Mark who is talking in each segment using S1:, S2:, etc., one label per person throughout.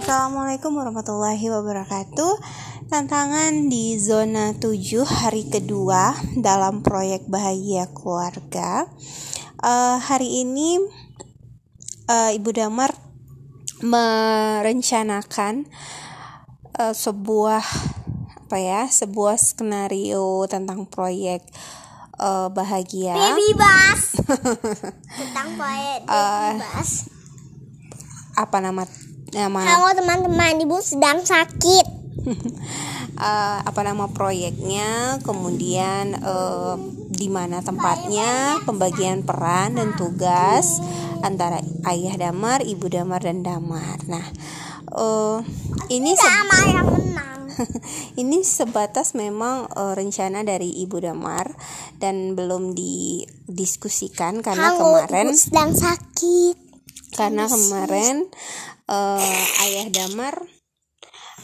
S1: Assalamualaikum warahmatullahi wabarakatuh. Tantangan di zona 7 hari kedua dalam proyek Bahagia Keluarga. Uh, Hari ini uh, Ibu Damar merencanakan uh, sebuah apa ya sebuah skenario tentang proyek uh, bahagia.
S2: Baby bus. Tentang proyek
S1: Uh,
S2: baby bus.
S1: apa nama nama
S2: halo teman-teman. Ibu sedang sakit.
S1: Eh, apa nama proyeknya, kemudian eh, di mana tempatnya, pembagian peran dan tugas antara ayah damar, ibu damar dan damar. Nah, eh, ini
S2: yang menang.
S1: Ini sebatas memang eh, rencana dari ibu damar dan belum didiskusikan karena
S2: halo
S1: kemarin
S2: sedang sakit.
S1: Karena kemarin eh, ayah damar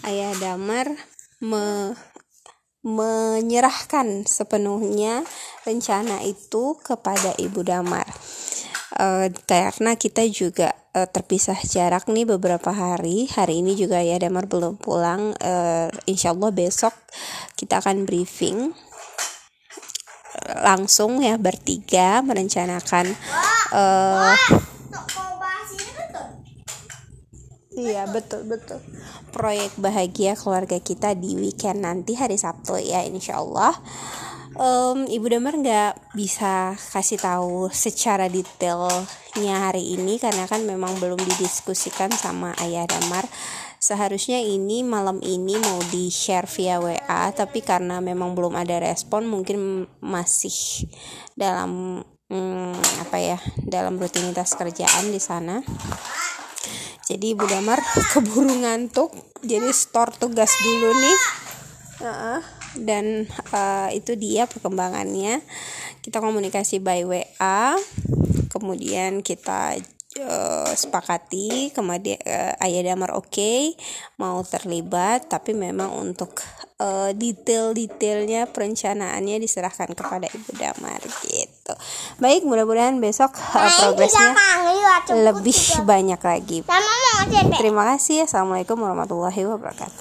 S1: ayah damar me- menyerahkan sepenuhnya rencana itu kepada ibu damar. Eh, karena kita juga eh, terpisah jarak nih beberapa hari. Hari ini juga ayah damar belum pulang. Eh, insya Allah besok kita akan briefing langsung ya bertiga merencanakan eh, Iya betul betul. Proyek bahagia keluarga kita di weekend nanti hari Sabtu ya Insya Allah Em, Ibu Damar nggak bisa kasih tahu secara detailnya hari ini Karena kan memang belum didiskusikan sama Ayah Damar. Seharusnya ini malam ini mau di share via WA Tapi karena memang belum ada respon mungkin masih dalam hmm, apa ya dalam rutinitas kerjaan di sana jadi Ibu Damar keburu ngantuk jadi store tugas dulu nih Heeh. dan eh, itu dia perkembangannya kita komunikasi by WA kemudian kita eh, sepakati kemudian eh, Ayah Damar oke mau terlibat tapi memang untuk eh, detail-detailnya perencanaannya diserahkan kepada Ibu Damar gitu baik mudah-mudahan besok eh, progresnya lebih banyak lagi Terima kasih. Assalamualaikum warahmatullahi wabarakatuh.